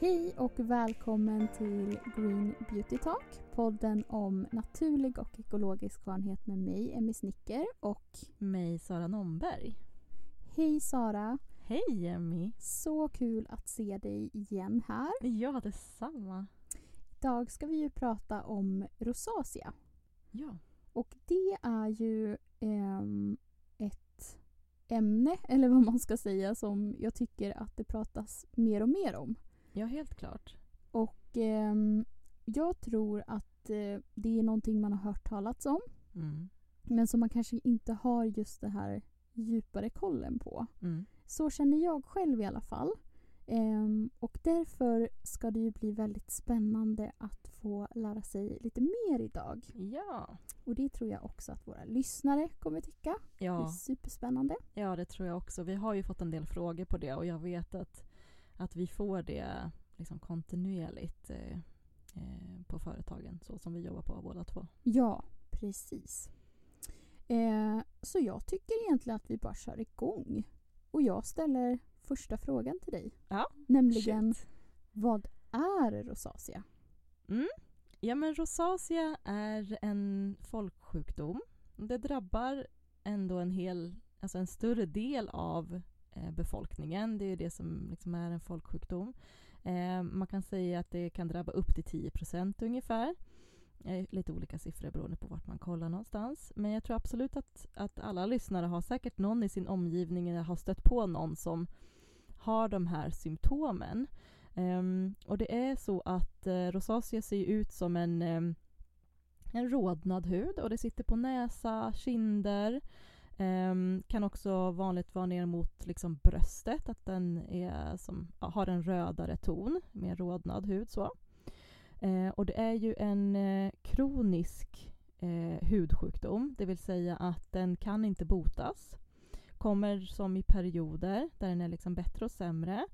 Hej och välkommen till Green Beauty Talk, podden om naturlig och ekologisk skönhet med mig, Emmy Snicker och mig, Sara Nomberg. Hej Sara! Hej Emmy! Så kul att se dig igen här. Ja, detsamma. Idag ska vi ju prata om rosacea. Ja. Och det är ju ehm, ett ämne, eller vad man ska säga, som jag tycker att det pratas mer och mer om. Ja, helt klart. Och ehm, jag tror att eh, det är någonting man har hört talats om. Mm. Men som man kanske inte har just det här djupare kollen på. Mm. Så känner jag själv i alla fall. Ehm, och därför ska det ju bli väldigt spännande att få lära sig lite mer idag. Ja. Och det tror jag också att våra lyssnare kommer tycka. Det är Ja. superspännande. ja, det tror jag också. Vi har ju fått en del frågor på det och jag vet att, att vi får det liksom kontinuerligt eh, eh, på företagen så som vi jobbar på båda två. Ja, precis. Eh, så jag tycker egentligen att vi bara kör igång. Och jag ställer första frågan till dig. Ja, Nämligen, Shit. vad är rosacea? Mm. Ja, men rosacea är en folksjukdom. Det drabbar ändå en hel, alltså en större del av Eh, befolkningen. Det är det som liksom är en folksjukdom. Eh, man kan säga att det kan drabba upp till 10 procent ungefär. Eh, lite olika siffror beroende på vart man kollar någonstans. Men jag tror absolut att, att alla lyssnare har säkert någon i sin omgivning eller har stött på någon som har de här symptomen. Ehm, och det är så att eh, rosacea ser ut som en, ehm, en rodnad hud och det sitter på näsa, kinder. Um, kan också vanligt vara ner mot liksom bröstet, att den är som, har en rödare ton, mer rodnad hud. så. Uh, och det är ju en uh, kronisk uh, hudsjukdom, det vill säga att den kan inte botas. Kommer som i perioder där den är liksom bättre och sämre.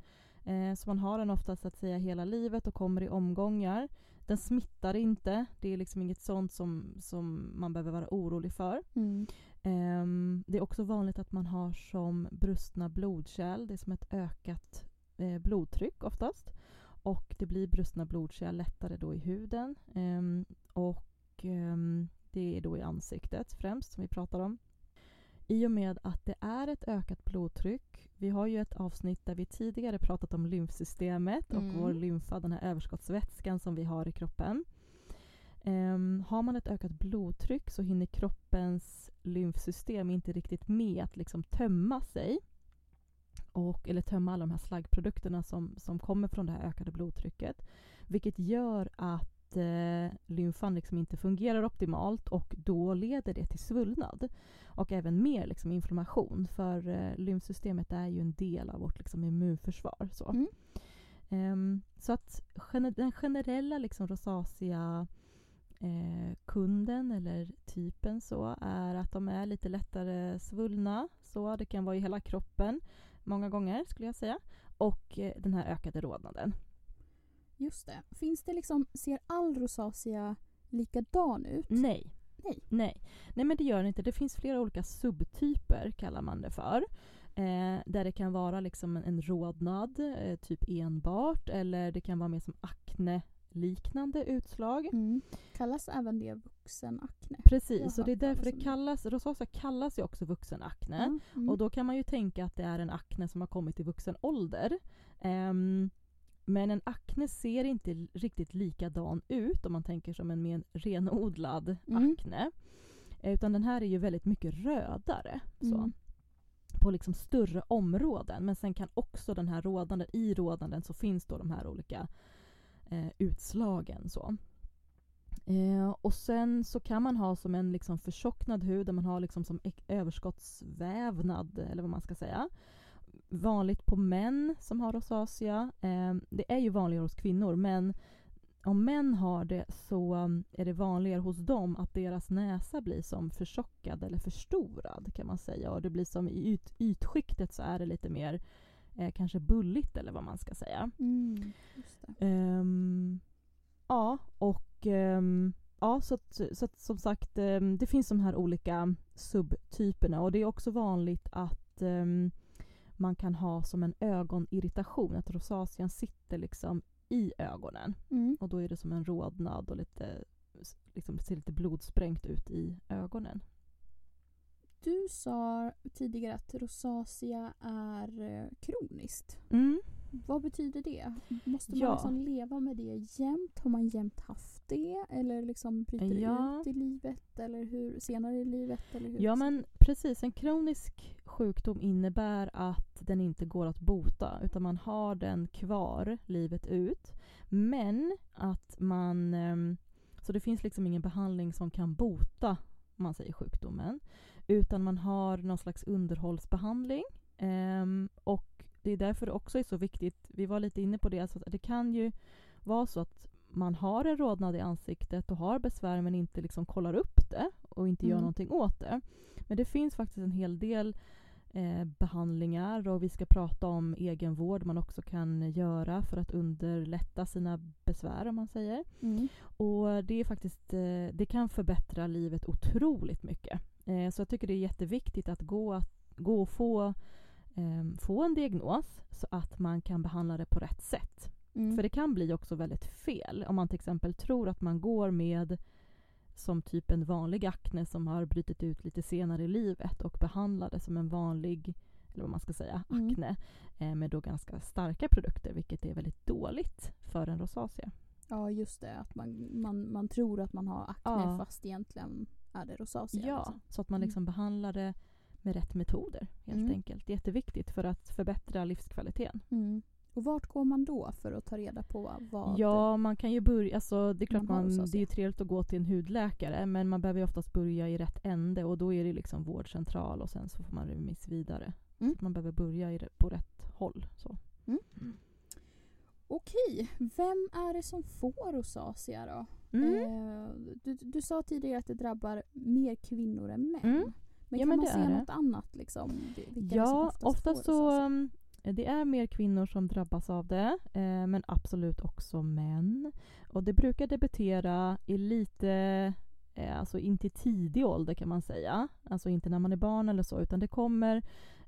Ehm, så man har den oftast att säga hela livet och kommer i omgångar. Den smittar inte, det är liksom inget sånt som, som man behöver vara orolig för. Mm. Ehm, det är också vanligt att man har som brustna blodkärl, det är som ett ökat eh, blodtryck oftast. Och det blir brustna blodkärl lättare då i huden. Ehm, och ehm, det är då i ansiktet främst som vi pratar om. I och med att det är ett ökat blodtryck, vi har ju ett avsnitt där vi tidigare pratat om lymfsystemet och Mm. vår lymfa, den här överskottsvätskan som vi har i kroppen. Ehm, har man ett ökat blodtryck så hinner kroppens lymfsystem inte riktigt med att liksom tömma sig. Och, eller tömma alla de här slaggprodukterna som, som kommer från det här ökade blodtrycket. Vilket gör att eh, lymfan liksom inte fungerar optimalt och då leder det till svullnad. Och även mer liksom inflammation för eh, lymfsystemet är ju en del av vårt liksom, immunförsvar. Så. Mm. Ehm, så att den generella liksom rosacea eh, kunden eller typen så är att de är lite lättare svullna. Så det kan vara i hela kroppen många gånger skulle jag säga. Och eh, den här ökade rodnaden. Just det. Finns det liksom, ser all rosacea likadan ut? Nej. Nej. Nej. Nej, men det gör det inte. Det finns flera olika subtyper kallar man det för. Eh, där det kan vara liksom en, en rodnad, eh, typ enbart, eller det kan vara mer som akne-liknande utslag. Mm. Kallas även det vuxenakne? Precis, och det är därför det kallas, rosacea kallas ju också vuxenakne. Mm. Och då kan man ju tänka att det är en akne som har kommit i vuxen ålder. Ehm, men en akne ser inte riktigt likadan ut om man tänker som en mer renodlad Mm. akne. Eh, Utan den här är ju väldigt mycket rödare. Så. Mm. På liksom större områden. Men sen kan också den här rådanden, i rådanden så finns då de här olika eh, utslagen. Så. Eh, och sen så kan man ha som en liksom förtjocknad hud där man har liksom som överskottsvävnad eller vad man ska säga. Vanligt på män som har rosacea. Eh, det är ju vanligare hos kvinnor men om män har det så eh, är det vanligare hos dem att deras näsa blir som förtjockad eller förstorad kan man säga. Och det blir som i yt, ytskiktet så är det lite mer eh, kanske bulligt eller vad man ska säga. Mm. Ehm, ja, och ehm, ja, så, att, så att, som sagt, ehm, det finns de här olika subtyperna och det är också vanligt att man kan ha som en ögonirritation, att rosacean sitter liksom i ögonen. Mm. Och då är det som en rodnad och lite, liksom, ser lite blodsprängt ut i ögonen. Du sa tidigare att rosacea är eh, kroniskt. Mm. Vad betyder det? Måste man Ja. liksom leva med det jämt? Har man jämt haft det? Eller liksom bryter det Ja. ut i livet? Eller hur, senare i livet? Eller hur? Ja men precis, en kronisk sjukdom innebär att den inte går att bota utan man har den kvar livet ut. Men att man... ehm, Så det finns liksom ingen behandling som kan bota man säger sjukdomen. Utan man har någon slags underhållsbehandling. ehm, och det är därför det också är så viktigt, vi var lite inne på det, alltså att det kan ju vara så att man har en rodnad i ansiktet och har besvär men inte liksom kollar upp det och inte gör Mm. någonting åt det. Men det finns faktiskt en hel del eh, behandlingar och vi ska prata om egenvård man också kan göra för att underlätta sina besvär om man säger. Mm. Och det är faktiskt, eh, det kan förbättra livet otroligt mycket. Eh, så jag tycker det är jätteviktigt att gå, att, gå och få, ehm, få en diagnos så att man kan behandla det på rätt sätt. Mm. För det kan bli också väldigt fel om man till exempel tror att man går med som typ en vanlig akne som har brutit ut lite senare i livet och behandlar det som en vanlig, eller vad man ska säga, Mm. akne eh, med då ganska starka produkter vilket är väldigt dåligt för en rosacea. Ja just det, att man, man, man tror att man har akne Ja. fast egentligen är det rosacea. Ja, liksom. så att man Mm. liksom behandlar det med rätt metoder helt Mm. enkelt. Jätteviktigt för att förbättra livskvaliteten. Mm. Och vart går man då för att ta reda på vad... Ja, man kan ju börja, alltså det är klart Man man, det är ju trevligt att gå till en hudläkare men man behöver ju oftast börja i rätt ände och då är det liksom vårdcentral och sen så får man remiss vidare. Mm. Man behöver börja på rätt håll. Så. Okej, vem är det som får rosacea då? Mm. Eh, du, du sa tidigare att det drabbar mer kvinnor än män. Mm. Men Ja, kan men man se är det. något annat? Liksom, Vil- vilka Ja, oftast, oftast så rosacea? um, det är mer kvinnor som drabbas av det, eh, men absolut också män. Och det brukar debutera i lite, eh, alltså inte i tidig ålder kan man säga. Alltså inte när man är barn eller så, utan det kommer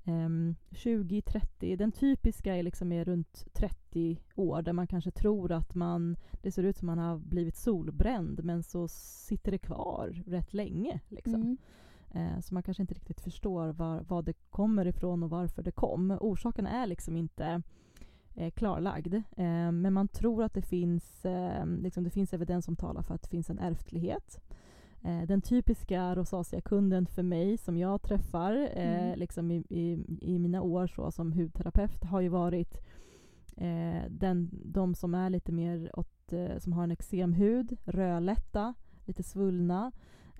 ehm, 20-30. Den typiska är liksom är runt 30 år där man kanske tror att man, det ser ut som man har blivit solbränd men så sitter det kvar rätt länge. Liksom. Mm. Eh, så man kanske inte riktigt förstår var, vad det kommer ifrån och varför det kom. Orsaken är liksom inte eh, klarlagd. Eh, men man tror att det finns, eh, liksom det finns evidens som talar för att det finns en ärftlighet. Eh, den typiska rosacea-kunden för mig som jag träffar eh, Mm. liksom i, i, i mina år så som hudterapeut har ju varit eh, den, de som är lite mer åt, eh, som har en eksemhud, rödlätta, lite svullna.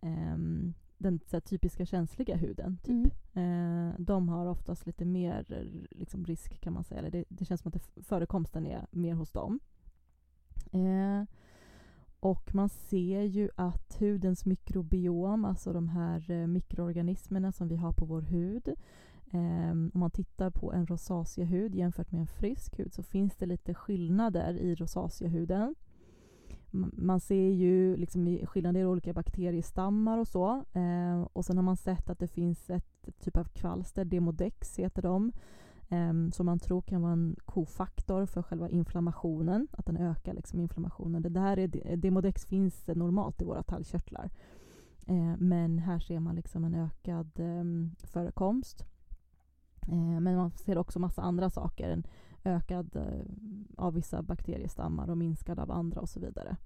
ehm, den här, typiska känsliga huden. Typ. Mm. Eh, de har oftast lite mer liksom, risk kan man säga. Eller det, det känns som att förekomsten är mer hos dem. Och man ser ju att hudens mikrobiom, alltså de här eh, mikroorganismerna som vi har på vår hud. Eh, om man tittar på en rosacea-hud jämfört med en frisk hud så finns det lite skillnader i rosacea-huden. Man ser ju liksom skillnader i olika bakteriestammar och så. Eh, och sen har man sett att det finns ett typ av kvalster, Demodex heter de, Ehm, som man tror kan vara en kofaktor för själva inflammationen, att den ökar liksom inflammationen. Det där är, Demodex finns normalt i våra talgkörtlar. Eh, men här ser man liksom en ökad eh, förekomst. Eh, men man ser också massa andra saker. En ökad eh, av vissa bakteriestammar och minskad av andra och så vidare.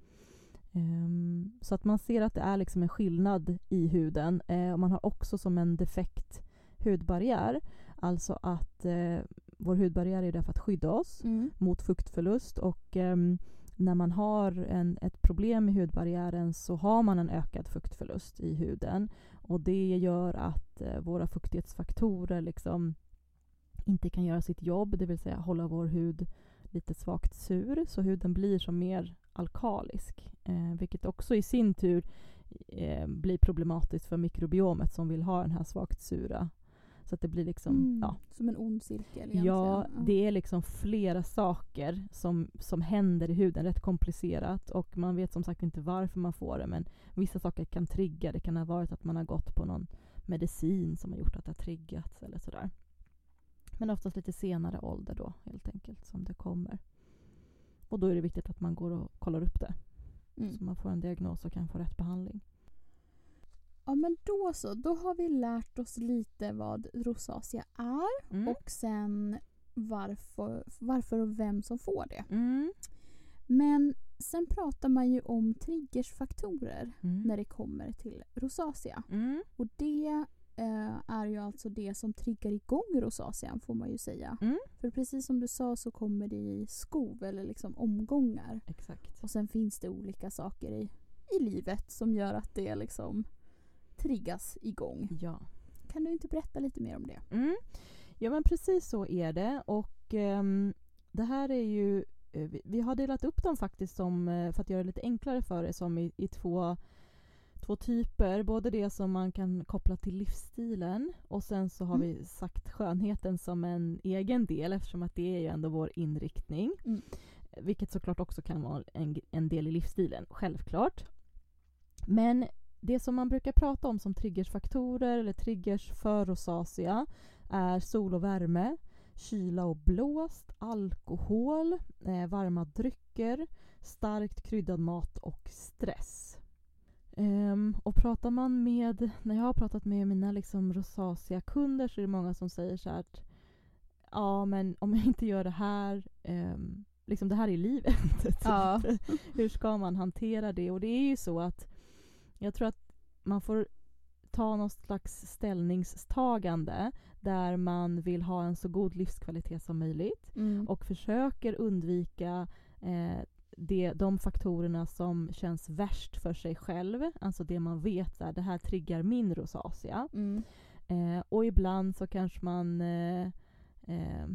Ehm, så att man ser att det är liksom en skillnad i huden. Ehm, och man har också som en defekt hudbarriär. Alltså att eh, vår hudbarriär är där för att skydda oss Mm. mot fuktförlust och ehm, när man har en, ett problem med hudbarriären så har man en ökad fuktförlust i huden. Och det gör att eh, våra fuktighetsfaktorer liksom inte kan göra sitt jobb, det vill säga hålla vår hud lite svagt sur, så huden blir som mer alkalisk. Eh, vilket också i sin tur eh, blir problematiskt för mikrobiomet som vill ha den här svagt sura. Så att det blir liksom, Mm. ja, Som en ond cirkel egentligen. Ja, det är liksom flera saker som, som händer i huden, rätt komplicerat. Och man vet som sagt inte varför man får det, men vissa saker kan trigga. Det kan ha varit att man har gått på någon medicin som har gjort att det har triggats eller sådär. Men oftast lite senare ålder då, helt enkelt, som det kommer. Och då är det viktigt att man går och kollar upp det. Mm. Så man får en diagnos och kan få rätt behandling. Ja men då så, då har vi lärt oss lite vad rosacea är Mm. och sen varför, varför och vem som får det. Mm. Men sen pratar man ju om triggersfaktorer Mm. när det kommer till rosacea. Mm. Och det eh, är ju alltså det som triggar igång rosacean får man ju säga. Mm. För precis som du sa så kommer det i skov eller liksom omgångar. Exakt. Och sen finns det olika saker i, i livet som gör att det liksom triggas igång. Ja. Kan du inte berätta lite mer om det? Mm. Ja men precis så är det och ehm, det här är ju eh, vi, vi har delat upp dem faktiskt som, eh, för att göra det lite enklare för er som i, i två, två typer. Både det som man kan koppla till livsstilen och sen så har Mm. vi sagt skönheten som en egen del eftersom att det är ju ändå vår inriktning. Mm. Vilket såklart också kan vara en, en del i livsstilen, självklart. Men det som man brukar prata om som triggersfaktorer eller triggers för rosacea är sol och värme, kyla och blåst, alkohol, eh, varma drycker, starkt kryddad mat och stress. Ehm, och pratar man med, när jag har pratat med mina liksom rosacea-kunder så är det många som säger så här att ja men om jag inte gör det här, ehm, liksom det här är livet. typ. Ja. Hur ska man hantera det? Och det är ju så att jag tror att man får ta något slags ställningstagande där man vill ha en så god livskvalitet som möjligt Mm. och försöker undvika eh, det, de faktorerna som känns värst för sig själv. Alltså det man vet är det här triggar min rosacea. Mm. Eh, och ibland så kanske man eh, eh,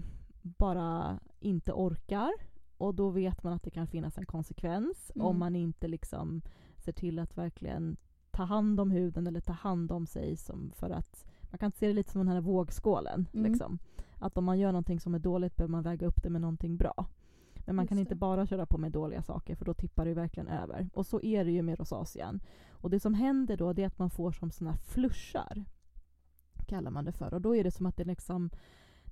bara inte orkar. Och då vet man att det kan finnas en konsekvens Mm. om man inte liksom ser till att verkligen ta hand om huden eller ta hand om sig. Som för att Man kan se det lite som den här vågskålen. Mm. Liksom. Att om man gör någonting som är dåligt behöver man väga upp det med någonting bra. Men man Just kan inte det. bara köra på med dåliga saker för då tippar det verkligen över. Och så är det ju med rosacean. Och det som händer då det är att man får som såna här flushar. Kallar man det för. Och då är det som att det liksom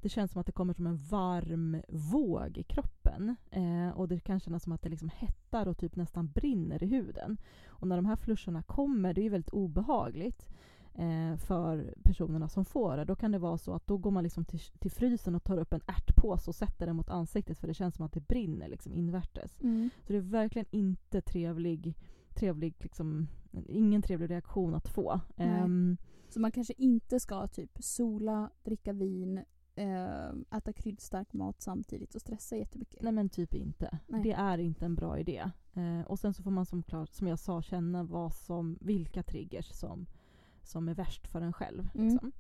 det känns som att det kommer som en varm våg i kroppen. Eh, och det kan kännas som att det liksom hettar och typ nästan brinner i huden. Och när de här flusharna kommer, det är ju väldigt obehagligt eh, för personerna som får det. Då kan det vara så att då går man liksom till, till frysen och tar upp en ärtpåse och sätter den mot ansiktet för det känns som att det brinner liksom invärtes. Mm. Så det är verkligen inte trevlig, trevlig liksom, ingen trevlig reaktion att få. Ehm, Så man kanske inte ska typ sola, dricka vin, eh, äta kryddstark mat samtidigt och stressa jättemycket. Nej men typ inte. Nej. Det är inte en bra idé. Eh, och sen så får man som, klart, som jag sa känna vad som, vilka triggers som, som är värst för en själv. Mm. Liksom.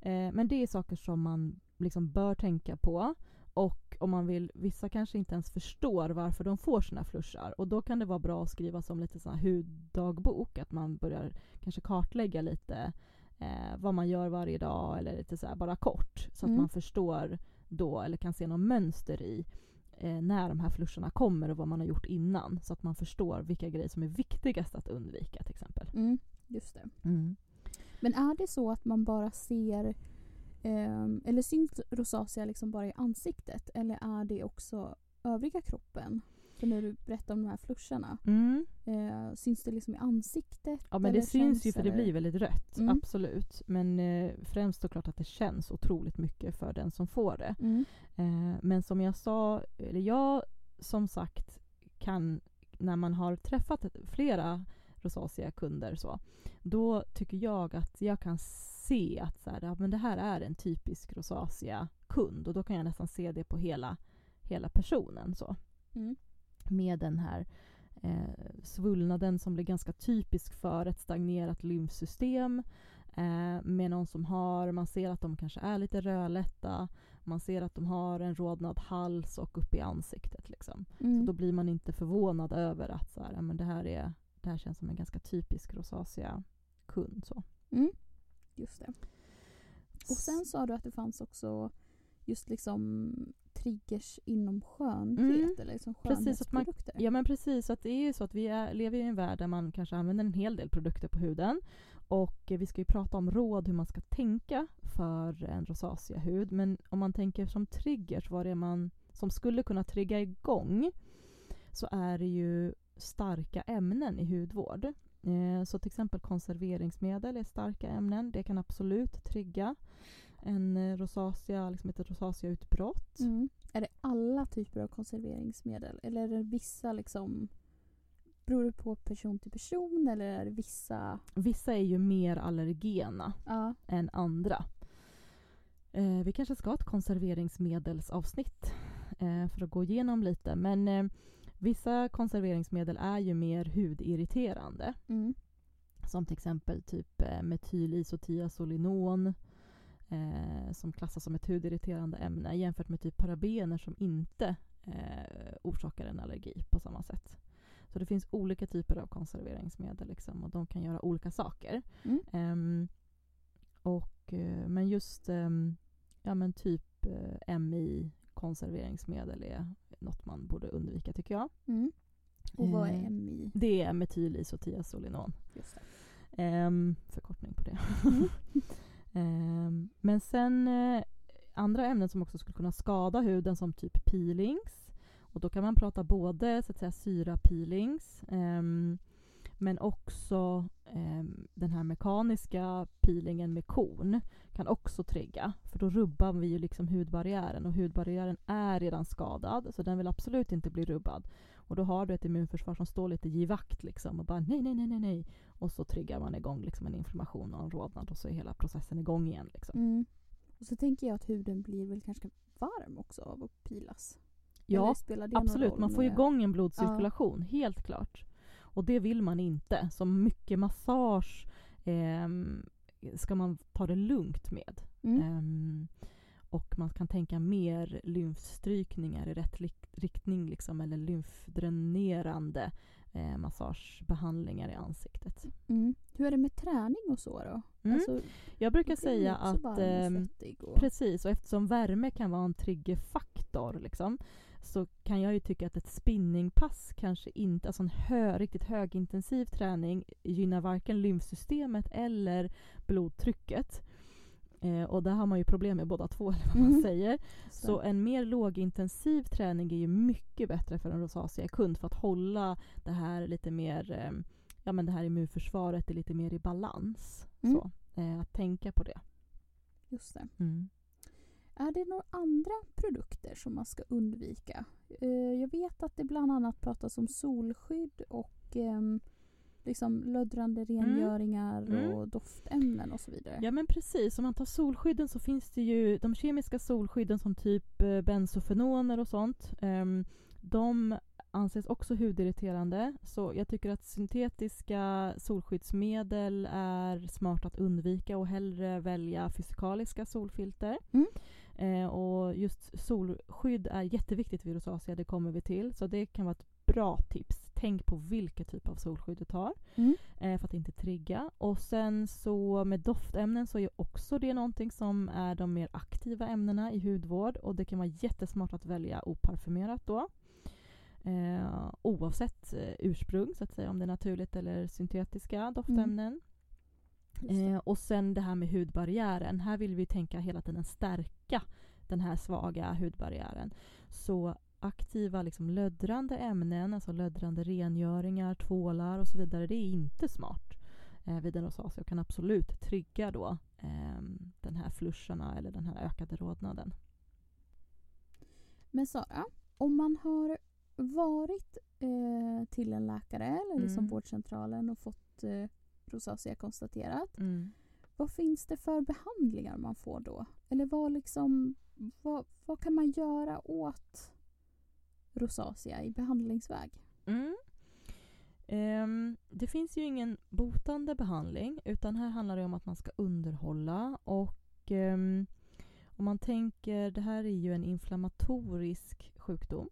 Eh, men det är saker som man liksom bör tänka på. Och om man vill, vissa kanske inte ens förstår varför de får sina flushar. Och då kan det vara bra att skriva som lite sån huddagbok. Att man börjar kanske kartlägga lite eh, vad man gör varje dag eller lite så här bara kort. Så att Mm. man förstår då eller kan se något mönster i eh, när de här flusharna kommer och vad man har gjort innan. Så att man förstår vilka grejer som är viktigast att undvika till exempel. Mm, just det. Mm. Men är det så att man bara ser ehm, eller syns rosacea liksom bara i ansiktet eller är det också övriga kroppen? För när du berättar om de här flusharna, Mm. eh, syns det liksom i ansiktet? Ja men det syns ju för det blir väldigt rött, Mm. absolut. Men eh, främst såklart att det känns otroligt mycket för den som får det. Mm. Eh, men som jag sa, eller jag som sagt kan, när man har träffat flera rosacea-kunder så, då tycker jag att jag kan se att så här, ja, men det här är en typisk rosacea-kund och då kan jag nästan se det på hela, hela personen. så Mm. Med den här eh, svullnaden som blir ganska typisk för ett stagnerat lymfsystem. Eh, med någon som har, man ser att de kanske är lite rödlätta, man ser att de har en rodnad hals och upp i ansiktet. Liksom. Mm. Så då blir man inte förvånad över att så här, men det, här är, det här känns som en ganska typisk rosacea-kund. Så. Mm. Just det. Och sen sa du att det fanns också just liksom triggers inom skönhet Mm. eller liksom Precis, att man-. Ja men precis, att det är ju så att vi är, lever i en värld där man kanske använder en hel del produkter på huden. Och vi ska ju prata om råd hur man ska tänka för en rosacea-hud. Men om man tänker som triggers, vad det är man som skulle kunna trigga igång. så är det ju starka ämnen i hudvård. Eh, så till exempel konserveringsmedel är starka ämnen. Det kan absolut trigga en eh, rosacea, liksom ett rosaceautbrott. Mm. Är det alla typer av konserveringsmedel eller är det vissa liksom Beror det på person till person eller är det vissa? Vissa är ju mer allergena Ja. än andra. Eh, vi kanske ska ha ett konserveringsmedelsavsnitt eh, för att gå igenom lite. Men eh, vissa konserveringsmedel är ju mer hudirriterande. Mm. Som till exempel typ eh, metylisothiazolinon eh, som klassas som ett hudirriterande ämne jämfört med typ parabener som inte eh, orsakar en allergi på samma sätt. Så det finns olika typer av konserveringsmedel liksom, och de kan göra olika saker. Mm. Ehm, och, eh, men just ehm, ja, men typ eh, MI konserveringsmedel är något man borde undvika tycker jag. Mm. Och vad Eh, är MI? Det är metylisothiazolinon. Just det. Ehm, förkortning på det. Mm. Ehm, men sen eh, andra ämnen som också skulle kunna skada huden som typ peelings. Och då kan man prata både så att säga syra peelings ehm, men också eh, den här mekaniska peelingen med korn kan också trigga. För då rubbar vi ju liksom hudbarriären och hudbarriären är redan skadad så den vill absolut inte bli rubbad. Och då har du ett immunförsvar som står lite givakt liksom och bara nej, nej, nej, nej, nej. Och så triggar man igång liksom en inflammation och en rodnad och så är hela processen igång igen. Liksom. Mm. Och så tänker jag att huden blir väl kanske varm också av att pilas. Ja, absolut. Man får med- igång en blodcirkulation, helt klart. Och det vill man inte. Så mycket massage ehm, ska man ta det lugnt med. Mm. Ehm, och man kan tänka mer lymfstrykningar i rätt riktning liksom, eller lymfdränerande eh, massagebehandlingar i ansiktet. Mm. Hur är det med träning och så då? Mm. Alltså, Jag brukar säga att och ehm, och... Precis, och eftersom värme kan vara en triggerfaktor liksom, så kan jag ju tycka att ett spinningpass kanske inte, alltså en hö, riktigt högintensiv träning gynnar varken lymfsystemet eller blodtrycket. Eh, och där har man ju problem med båda två, eller vad man Mhm. säger. Så en mer lågintensiv träning är ju mycket bättre för en rosacea-kund för att hålla det här lite mer, eh, ja men det här immunförsvaret är lite mer i balans. Mm. Så, eh, att tänka på det. Just det. Mm. Är det några andra produkter som man ska undvika? Eh, jag vet att det bland annat pratas om solskydd och ehm, liksom löddrande rengöringar Mm. och doftämnen och så vidare. Ja men precis, om man tar solskydden så finns det ju de kemiska solskydden som typ eh, bensofenoner och sånt. ehm, de anses också hudirriterande. Så jag tycker att syntetiska solskyddsmedel är smart att undvika och hellre välja fysikaliska solfilter. Mm. Eh, och just solskydd är jätteviktigt vid rosacea, det kommer vi till. Så det kan vara ett bra tips. Tänk på vilken typ av solskydd du tar Mm. eh, för att inte trigga. Och sen så med doftämnen så är också det någonting som är de mer aktiva ämnena i hudvård och det kan vara jättesmart att välja oparfumerat då. Eh, oavsett eh, ursprung, så att säga, om det är naturligt eller syntetiska doftämnen. Det. Eh, och sen det här med hudbarriären. Här vill vi tänka hela tiden stärka den här svaga hudbarriären. Så aktiva liksom löddrande ämnen, alltså löddrande rengöringar, tvålar och så vidare, det är inte smart eh, vid en rosacea och kan absolut trigga då eh, den här flusharna eller den här ökade rodnaden. Men Sara, om man har varit eh, till en läkare eller liksom Mm. vårdcentralen och fått eh, rosacea konstaterat. Mm. Vad finns det för behandlingar man får då? Eller vad, liksom, vad, vad kan man göra åt rosacea i behandlingsväg? Mm. Ehm, det finns ju ingen botande behandling utan här handlar det om att man ska underhålla och ehm, om man tänker, det här är ju en inflammatorisk sjukdom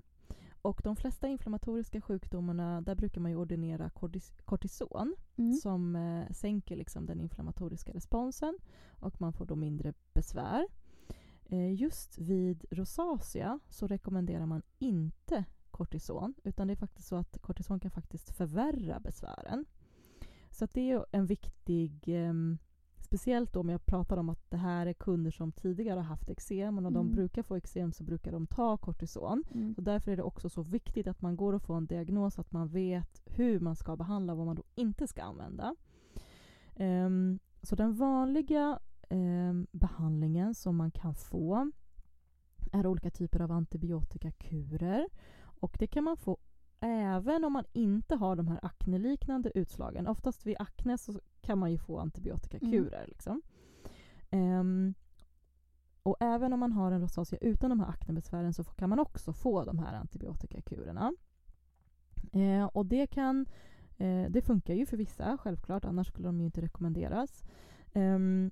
och de flesta inflammatoriska sjukdomarna där brukar man ju ordinera kortis- kortison Mm. som eh, sänker liksom den inflammatoriska responsen och man får då mindre besvär. Eh, just vid rosacea så rekommenderar man inte kortison utan det är faktiskt så att kortison kan faktiskt förvärra besvären. Så att det är en viktig, eh, speciellt då om jag pratar om att det här är kunder som tidigare har haft eksem och när de Mm. brukar få eksem så brukar de ta kortison. Mm. Och därför är det också så viktigt att man går och får en diagnos så att man vet hur man ska behandla och vad man då inte ska använda. Ehm, så den vanliga ehm, behandlingen som man kan få är olika typer av antibiotikakurer. Och det kan man få även om man inte har de här akneliknande utslagen. Oftast vid akne så kan man ju få antibiotikakurer. Liksom. Ehm, och även om man har en rosacea utan de här aknebesvären så kan man också få de här antibiotikakurerna. Eh, och det kan eh, det funkar ju för vissa, självklart, annars skulle de ju inte rekommenderas. Ehm,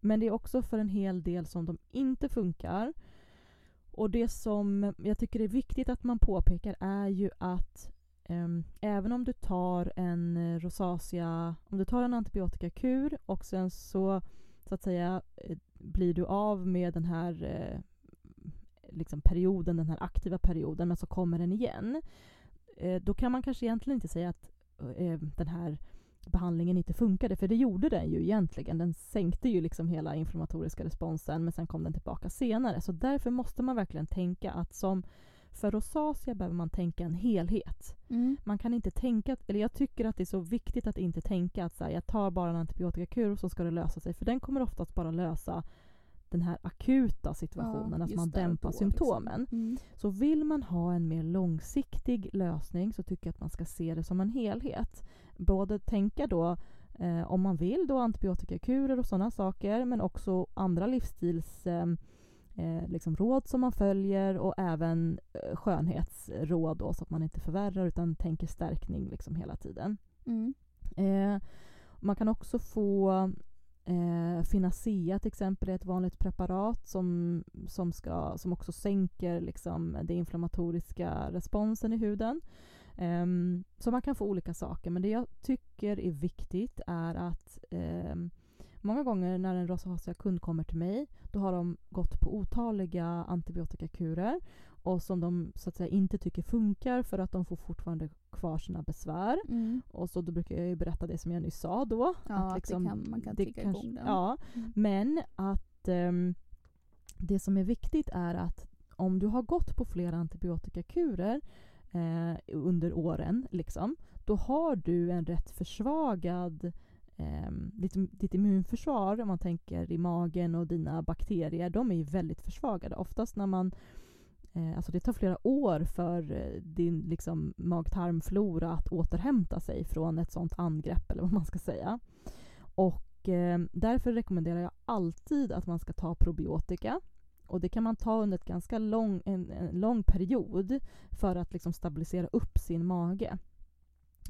men det är också för en hel del som de inte funkar. Och det som jag tycker är viktigt att man påpekar är ju att um, även om du tar en rosacea, om du tar en antibiotikakur och sen så så att säga eh, blir du av med den här eh, liksom perioden, den här aktiva perioden, men så kommer den igen. Eh, då kan man kanske egentligen inte säga att eh, den här behandlingen inte funkade, för det gjorde den ju egentligen. Den sänkte ju liksom hela inflammatoriska responsen, men sen kom den tillbaka senare. Så därför måste man verkligen tänka att som för rosacea behöver man tänka en helhet. Mm. Man kan inte tänka, eller jag tycker att det är så viktigt att inte tänka att så här, jag tar bara en antibiotikakur och så ska det lösa sig. För den kommer oftast bara lösa den här akuta situationen, att just man dämpar då, symptomen. Liksom. Mm. Så vill man ha en mer långsiktig lösning så tycker jag att man ska se det som en helhet. Både tänka då, eh, om man vill, då antibiotikakurer och sådana saker, men också andra livsstils eh, eh, liksom råd som man följer och även eh, skönhetsråd då, så att man inte förvärrar utan tänker stärkning liksom hela tiden. Mm. Eh, man kan också få eh, Finacea till exempel är ett vanligt preparat som, som, ska, som också sänker liksom, den inflammatoriska responsen i huden. Eh, så man kan få olika saker, men det jag tycker är viktigt är att eh, många gånger när en rosacea-kund kommer till mig, då har de gått på otaliga antibiotikakurer och som de så att säga inte tycker funkar för att de får fortfarande kvar sina besvär. Mm. Och så då brukar jag ju berätta det som jag nyss sa då. Ja, att, liksom det kan, man kan trigga kanske- igång den. Ja, Mm. men att ehm, det som är viktigt är att om du har gått på flera antibiotikakurer eh, under åren, liksom, då har du en rätt försvagad ehm, ditt, ditt immunförsvar, om man tänker i magen och dina bakterier, de är ju väldigt försvagade. Oftast när man eh, Eh, alltså det tar flera år för eh, din liksom, mag-tarmflora att återhämta sig från ett sånt angrepp, eller vad man ska säga. Och eh, därför rekommenderar jag alltid att man ska ta probiotika. Och det kan man ta under ett ganska lång, en, en lång period för att liksom stabilisera upp sin mage.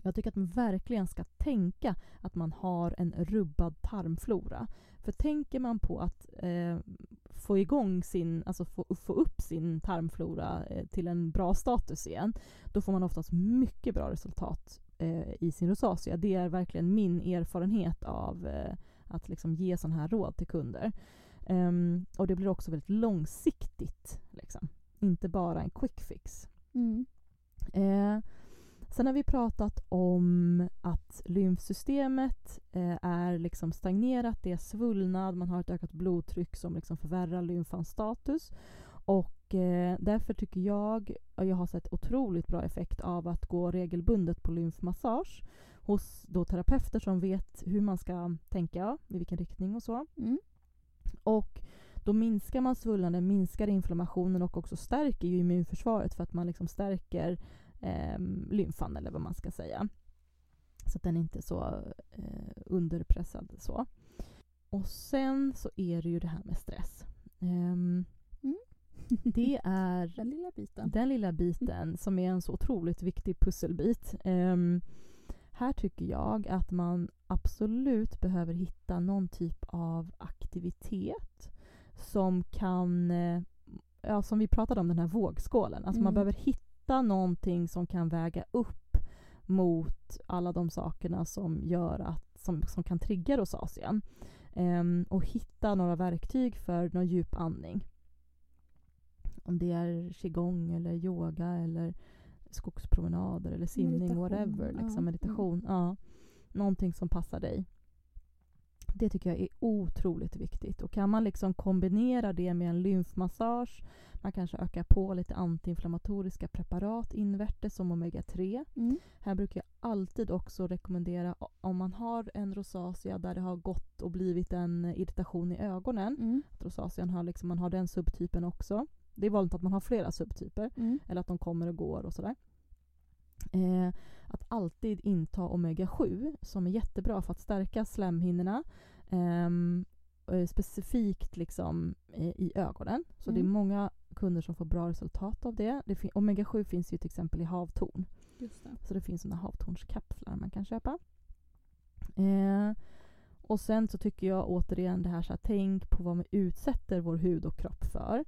Jag tycker att man verkligen ska tänka att man har en rubbad tarmflora. För tänker man på att eh, få igång sin, alltså få, få upp sin tarmflora eh, till en bra status igen, då får man oftast mycket bra resultat eh, i sin rosacea. Det är verkligen min erfarenhet av eh, att liksom ge sådana här råd till kunder. Ehm, och det blir också väldigt långsiktigt. Liksom. Inte bara en quick fix. Mm. Sen har vi pratat om att lymfsystemet eh, är liksom stagnerat, det är svullnad, man har ett ökat blodtryck som liksom förvärrar lymfans status. Och eh, därför tycker jag, och jag har sett otroligt bra effekt av att gå regelbundet på lymfmassage hos då terapeuter som vet hur man ska tänka, i vilken riktning och så. Mm. Och då minskar man svullnaden, minskar inflammationen och också stärker ju immunförsvaret för att man liksom stärker eh, lymfan eller vad man ska säga. Så att den inte är så eh, underpressad så. Och sen så är det ju det här med stress. Ehm, det är Den lilla biten. den lilla biten som är en så otroligt viktig pusselbit. Ehm, här tycker jag att man absolut behöver hitta någon typ av aktivitet som kan, eh, ja, som vi pratade om den här vågskålen. Alltså man Mm. behöver hitta någonting som kan väga upp mot alla de sakerna som gör att, som, som kan trigga rosacean. Ehm, och hitta några verktyg för någon djup andning. Om det är qigong eller yoga eller skogspromenader eller simning, Meditation, whatever. ja. Liksom, Mm. meditation. Ja. Någonting som passar dig. Det tycker jag är otroligt viktigt. Och kan man liksom kombinera det med en lymfmassage, man kanske ökar på lite antiinflammatoriska preparat invärtes som omega-3. Mm. Här brukar jag alltid också rekommendera om man har en rosacea där det har gått och blivit en irritation i ögonen, Mm. att rosacean har liksom, man har den subtypen också. Det är vanligt att man har flera subtyper, Mm. eller att de kommer och går och sådär. Eh, att alltid inta omega-7 som är jättebra för att stärka slemhinnorna. ehm, eh, specifikt liksom eh, i ögonen. Så det är Mm. många kunder som får bra resultat av det. det fin- omega-7 finns ju till exempel i havtorn. Det. Så det finns såna havtornskapslar man kan köpa. Eh, och sen så tycker jag återigen det här så här, tänk på vad man utsätter vår hud och kropp för.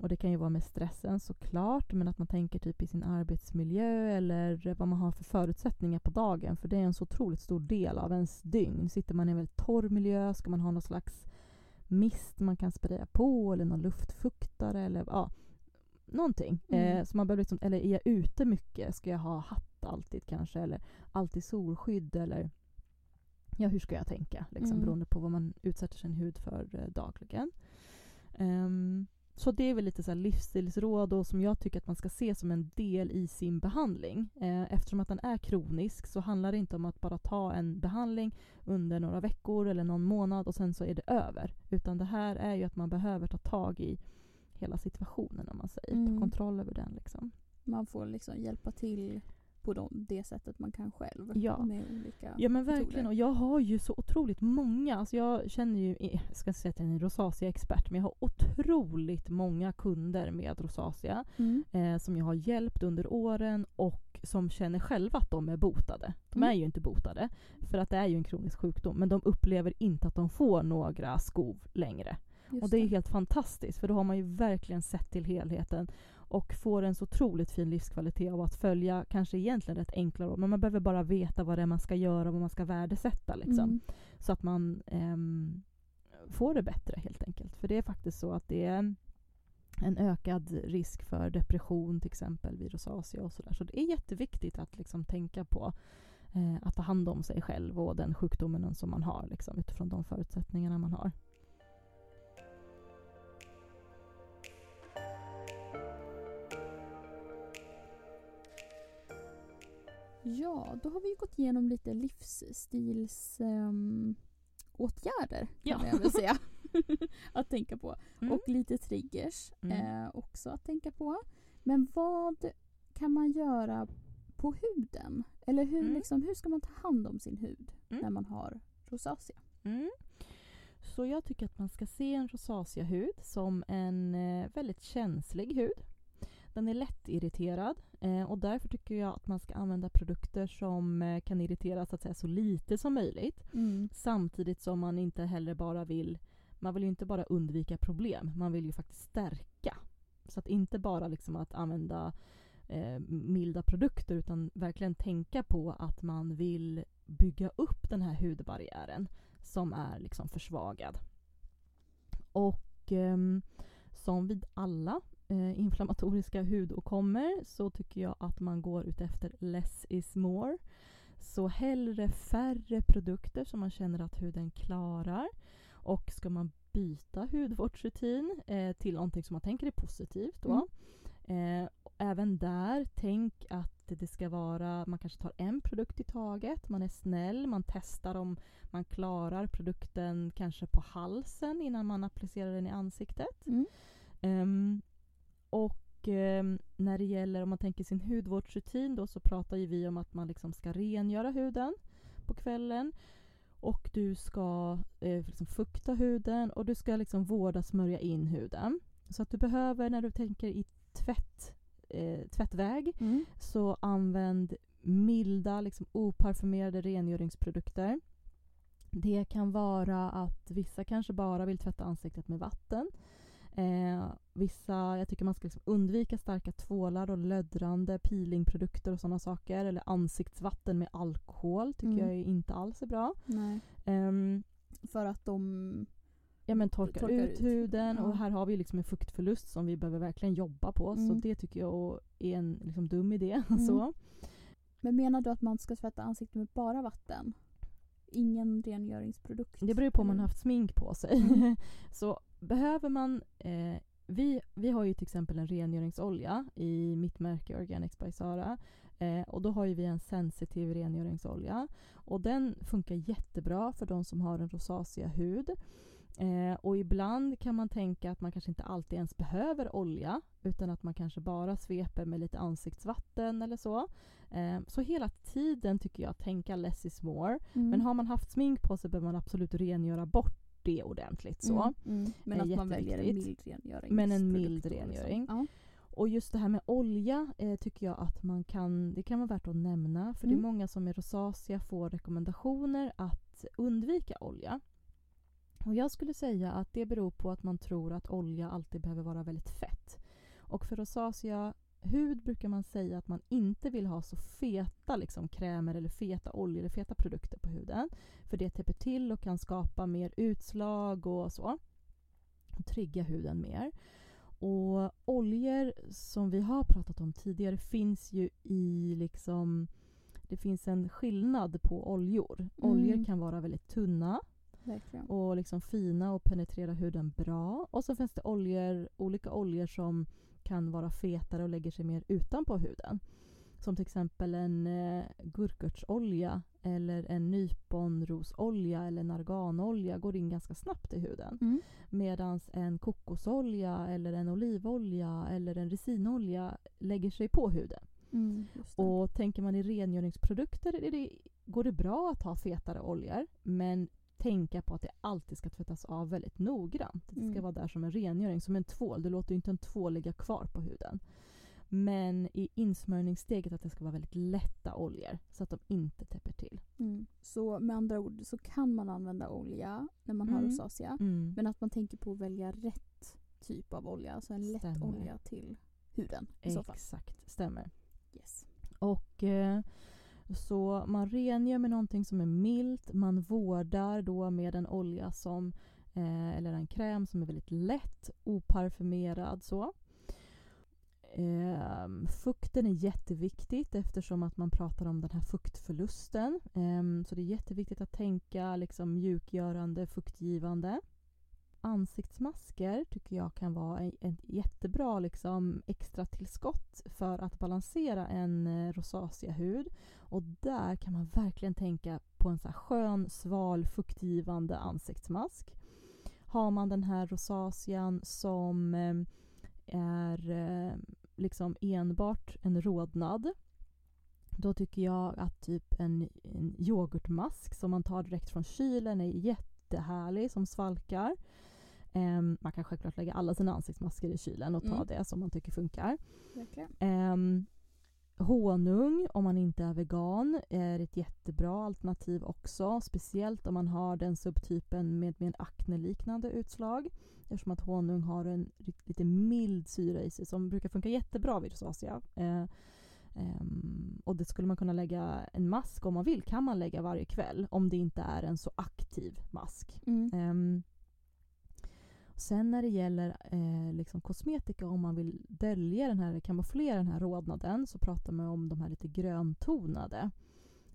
Och det kan ju vara med stressen såklart, men att man tänker typ i sin arbetsmiljö eller vad man har för förutsättningar på dagen. För det är en så otroligt stor del av ens dygn. Sitter man i en väldigt torr miljö, ska man ha någon slags mist man kan spraya på eller någon luftfuktare eller ja, någonting. Mm. Eh, så man behöver liksom, eller är jag ute mycket? Ska jag ha hatt alltid kanske? Eller alltid solskydd? Eller ja, hur ska jag tänka? Liksom, Mm. Beroende på vad man utsätter sin hud för eh, dagligen. Ehm, så det är väl lite så livsstilsråd och som jag tycker att man ska se som en del i sin behandling. Eh, eftersom att den är kronisk så handlar det inte om att bara ta en behandling under några veckor eller någon månad och sen så är det över. Utan det här är ju att man behöver ta tag i hela situationen om man säger. Mm. Ta kontroll över den liksom. Man får liksom hjälpa till på de, det sättet man kan själv. Ja. Med olika Ja men metoder. verkligen och jag har ju så otroligt många, alltså jag känner ju, jag ska inte säga att jag är en rosacea-expert, men jag har otroligt många kunder med rosacea Mm. eh, som jag har hjälpt under åren och som känner själva att de är botade. De Mm. är ju inte botade, för att det är ju en kronisk sjukdom, men de upplever inte att de får några skov längre. Just Och det är helt fantastiskt, för då har man ju verkligen sett till helheten och får en så otroligt fin livskvalitet av att följa kanske egentligen rätt enkla råd, men man behöver bara veta vad det är man ska göra och vad man ska värdesätta. Liksom, Mm. Så att man ehm, får det bättre helt enkelt. För det är faktiskt så att det är en ökad risk för depression till exempel vid rosacea och sådär. Så det är jätteviktigt att liksom tänka på eh, att ta hand om sig själv och den sjukdomen som man har liksom, utifrån de förutsättningarna man har. Ja, då har vi gått igenom lite livsstils ehm, åtgärder Ja. kan jag väl säga. att tänka på. Mm. Och lite triggers Mm. eh, också att tänka på. Men vad kan man göra på huden? Eller hur, Mm. liksom, hur ska man ta hand om sin hud Mm. när man har rosacea? Mm. Så jag tycker att man ska se en rosaceahud som en eh, väldigt känslig hud. Den är lättirriterad eh, och därför tycker jag att man ska använda produkter som eh, kan irritera så, att säga, så lite som möjligt. Samtidigt som man inte heller bara vill, man vill ju inte bara undvika problem, man vill ju faktiskt stärka. Så att inte bara liksom att använda eh, milda produkter utan verkligen tänka på att man vill bygga upp den här hudbarriären som är liksom försvagad. Och ehm, som vid alla eh, inflammatoriska hudåkommor så tycker jag att man går ut efter less is more. Så hellre färre produkter som man känner att huden klarar. Och ska man byta hudvårdsrutin eh, till någonting som man tänker är positivt då. Eh, även där, tänk att det ska vara, man kanske tar en produkt i taget, man är snäll, man testar om man klarar produkten kanske på halsen innan man applicerar den i ansiktet. Mm. Ehm, och ehm, när det gäller om man tänker sin hudvårdsrutin då så pratar ju vi om att man liksom ska rengöra huden på kvällen. Och du ska eh, liksom fukta huden och du ska liksom vårda smörja in huden. Så att du behöver när du tänker i tvätt, eh, tvättväg Mm. så använd milda, liksom oparfumerade rengöringsprodukter. Det kan vara att vissa kanske bara vill tvätta ansiktet med vatten. Eh, vissa, jag tycker man ska liksom undvika starka tvålar och löddrande peelingprodukter och sådana saker. Eller ansiktsvatten med alkohol tycker Mm. jag inte alls är bra. Ehm, För att de... ja men torkar, Torkar ut, ut. huden och här har vi liksom en fuktförlust som vi behöver verkligen jobba på. Så Mm. det tycker jag är en liksom dum idé. Mm. Så. Men menar du att man ska tvätta ansiktet med bara vatten? ingen rengöringsprodukt. Det beror på om man har haft smink på sig. Mm. så behöver man... Eh, vi, vi har ju till exempel en rengöringsolja i mitt märke Organics by Sara. Eh, och då har ju vi en sensitiv rengöringsolja. Och den funkar jättebra för de som har en rosacea hud. Eh, och ibland kan man tänka att man kanske inte alltid ens behöver olja utan att man kanske bara sveper med lite ansiktsvatten eller så. Eh, så hela tiden tycker jag tänka less is more. Mm. Men har man haft smink på sig behöver man absolut rengöra bort det ordentligt. så. Mm, mm. Men är att man väljer en mild rengöring. Men en mild rengöring. Ja. Och just det här med olja eh, tycker jag att man kan, det kan vara värt att nämna. För det är Mm. många som med rosacea får rekommendationer att undvika olja. Och jag skulle säga att det beror på att man tror att olja alltid behöver vara väldigt fett. Och för rosacea hud brukar man säga att man inte vill ha så feta liksom, krämer eller feta oljor eller feta produkter på huden. För det täpper till och kan skapa mer utslag och så. Och trigga huden mer. Och oljor som vi har pratat om tidigare finns ju i liksom det finns en skillnad på oljor. Oljor Mm. kan vara väldigt tunna Verkligen. och liksom fina och penetrera huden bra. Och så finns det oljor, olika oljor som kan vara fetare och lägger sig mer utanpå huden. Som till exempel en eh, gurkörtsolja eller en nyponrosolja eller en arganolja går in ganska snabbt i huden. Mm. Medan en kokosolja eller en olivolja eller en resinolja lägger sig på huden. Mm. Och tänker man i rengöringsprodukter det, går det bra att ha fetare oljor men tänka på att det alltid ska tvättas av väldigt noggrant. Det ska Mm. vara där som en rengöring, som en tvål. Du låter ju inte en tvål ligga kvar på huden. Men i insmörjningssteget att det ska vara väldigt lätta oljor så att de inte täpper till. Mm. Så med andra ord så kan man använda olja när man har Mm. rosacea. Mm. Men att man tänker på att välja rätt typ av olja. Alltså en lätt Stämmer. olja till huden. Exakt, stämmer. Yes. Och eh, så man rengör med någonting som är milt. Man vårdar då med en olja som eh, eller en kräm som är väldigt lätt, oparfumerad så. Eh, fukten är jätteviktigt eftersom att man pratar om den här fuktförlusten. Eh, så det är jätteviktigt att tänka liksom mjukgörande, fuktgivande. Ansiktsmasker tycker jag kan vara ett jättebra liksom, extra tillskott för att balansera en eh, rosacea-hud. Och där kan man verkligen tänka på en så här skön, sval, fuktgivande ansiktsmask. Har man den här rosacean som eh, är eh, liksom enbart en rodnad då tycker jag att typ en, en yoghurtmask som man tar direkt från kylen är jättehärlig som svalkar. Ehm, man kan självklart lägga alla sina ansiktsmasker i kylen och ta Mm. det som man tycker funkar. Ehm, honung, om man inte är vegan, är ett jättebra alternativ också. Speciellt om man har den subtypen med, med akneliknande utslag. Eftersom att honung har en lite mild syra i sig som brukar funka jättebra vid rosacea. Eh, ehm, och det skulle man kunna lägga en mask om man vill. kan man lägga varje kväll om det inte är en så aktiv mask. Mm. Ehm, sen när det gäller eh, liksom kosmetika, om man vill dölja den här, kamouflera den här rodnaden, så pratar man om de här lite gröntonade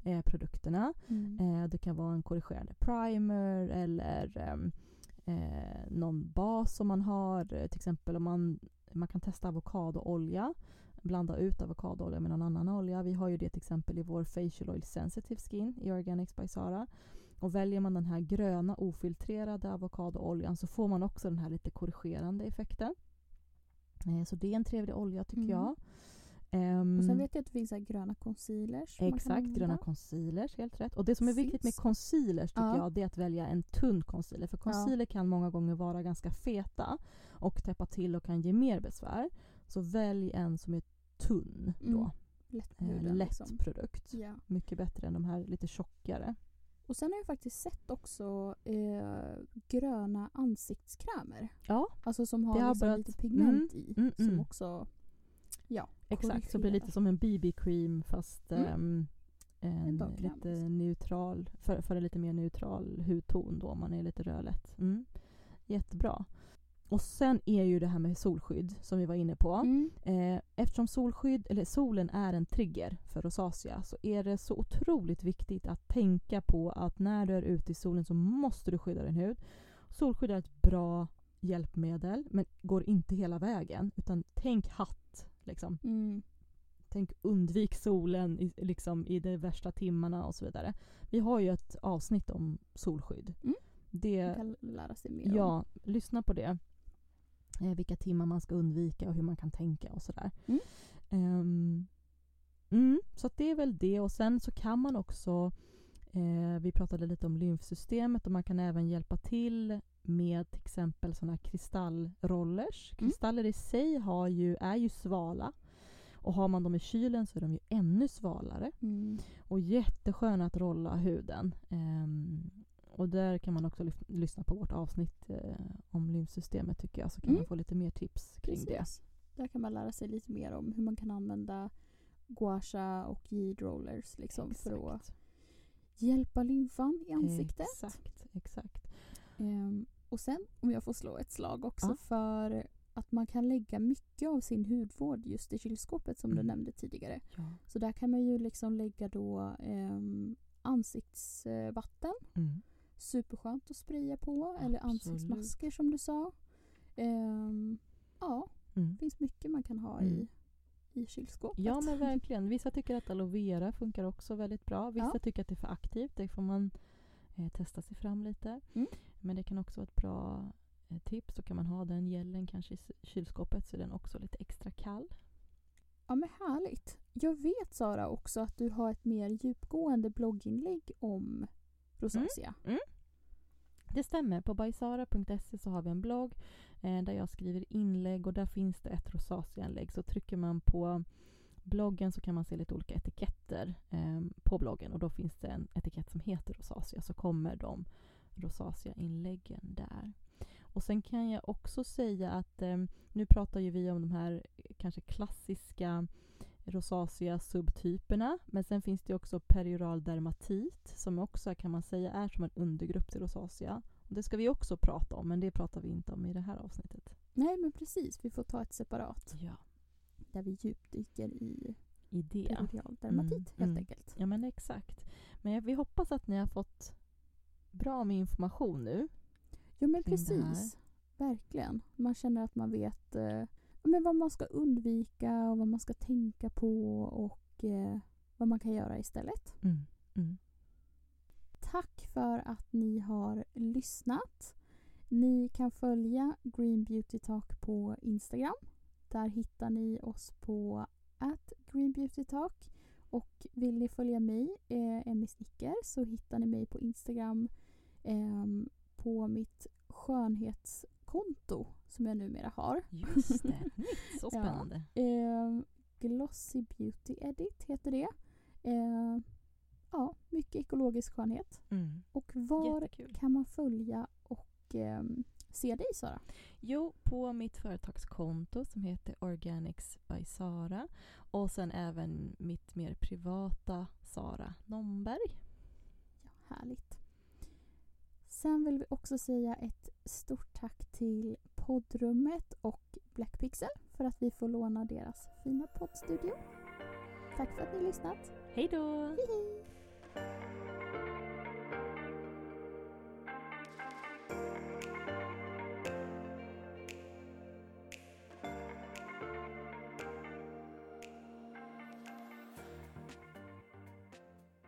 eh, produkterna. Mm. Eh, det kan vara en korrigerande primer eller ehm, eh, någon bas som man har. Till exempel om man, man kan testa avokadoolja. Blanda ut avokadoolja med någon annan olja. Vi har ju det till exempel i vår Facial Oil Sensitive Skin i Organics by Sara. Och väljer man den här gröna ofiltrerade avokadooljan så får man också den här lite korrigerande effekten. Eh, så det är en trevlig olja tycker Mm. jag. Ehm, Och sen vet jag att det finns gröna concealers. Exakt, gröna concealers, helt rätt. Och det som är viktigt med concealers tycker Ja. jag, det är att välja en tunn concealer. För concealer kan många gånger vara ganska feta och täppa till och kan ge mer besvär. Så välj en som är tunn då. Mm, Lätt Eh, lätt liksom. produkt. Ja. Mycket bättre än de här lite tjockare. Och sen har jag faktiskt sett också eh, gröna ansiktskrämer. Ja, Alltså som har, har liksom börjat- lite pigment i. mm, Som mm. också ja, exakt. Så blir lite som en BB-cream fast Mm. ehm, En lite liksom. neutral, för, för en lite mer neutral hudton då om man är lite rödlätt. Mm. Jättebra. Och sen är ju det här med solskydd som vi var inne på. Mm. Eh, eftersom solskydd, eller solen är en trigger för rosacea så är det så otroligt viktigt att tänka på att när du är ute i solen så måste du skydda din hud. Solskydd är ett bra hjälpmedel men går inte hela vägen. Utan tänk hatt. Liksom. Mm. Tänk undvik solen i, liksom, i de värsta timmarna och så vidare. Vi har ju ett avsnitt om solskydd. Mm. Det, Man kan lära sig mer om. Ja, lyssna på det. Eh, vilka timmar man ska undvika och hur man kan tänka och sådär. Mm. Ehm, mm, så det är väl det. Och sen så kan man också, eh, vi pratade lite om lymfsystemet och man kan även hjälpa till med till exempel sådana kristallrollers. Mm. Kristaller i sig har ju, är ju svala. Och har man dem i kylen så är de ju ännu svalare. Mm. Och jättesköna att rolla huden. Ehm, och där kan man också lyssna på vårt avsnitt eh, om lymfsystemet tycker jag. Så kan Mm. man få lite mer tips kring det. Precis. Där kan man lära sig lite mer om hur man kan använda guasha och jade rollers liksom för att hjälpa lymfan i ansiktet. Exakt, exakt. Ehm, och sen om jag får slå ett slag också Ja. för att man kan lägga mycket av sin hudvård just i kylskåpet som du Mm. nämnde tidigare. Ja. Så där kan man ju liksom lägga då um, ansiktsvatten. Mm. Superskönt att spraya på. Eller Absolut. ansiktsmasker som du sa. Ehm, ja, Mm. det finns mycket man kan ha Mm. i, i kylskåpet. Ja men verkligen. Vissa tycker att aloe vera funkar också väldigt bra. Vissa Ja. tycker att det är för aktivt. Det får man eh, testa sig fram lite. Mm. Men det kan också vara ett bra eh, tips. Så kan man ha den gelen kanske i kylskåpet så är den också lite extra kall. Ja men härligt. Jag vet Sara också att du har ett mer djupgående blogginlägg om rosacea. Mm, mm. Det stämmer. På bajsara.se så har vi en blogg eh, där jag skriver inlägg och där finns det ett rosacea-inlägg. Så trycker man på bloggen så kan man se lite olika etiketter eh, på bloggen och då finns det en etikett som heter rosacea så kommer de rosacea-inläggen där. Och sen kan jag också säga att eh, nu pratar ju vi om de här eh, kanske klassiska rosacea-subtyperna men sen finns det också perioral dermatit som också kan man säga är som en undergrupp till rosacea. Det ska vi också prata om men det pratar vi inte om i det här avsnittet. Nej men precis, vi får ta ett separat Ja. där vi djupdyker i I det. periodial dermatit Mm, helt mm. enkelt. Ja men exakt. Men jag- vi hoppas att ni har fått bra med information nu. Jo men precis. Verkligen. Man känner att man vet eh, ja, men vad man ska undvika och vad man ska tänka på och eh, vad man kan göra istället. Mm. Mm. Tack för att ni har lyssnat. Ni kan följa Green Beauty Talk på Instagram. Där hittar ni oss på at Green Beauty Talk. Och vill ni följa mig, eh, Emmy Snicker, så hittar ni mig på Instagram ehm, på mitt skönhetskonto som jag numera har. Just det. Så Ja. spännande. Ehm, Glossy Beauty Edit heter det. Ehm, ja, mycket ekologisk skönhet. Mm. Och var Jättekul. kan man följa och ehm, se dig Sara? Jo, på mitt företagskonto som heter Organics by Sara och sen även mitt mer privata Sara Nomberg. Ja, härligt. Sen vill vi också säga ett stort tack till poddrummet och Blackpixel för att vi får låna deras fina poddstudio. Tack för att ni lyssnat. Hej då! Hej hej.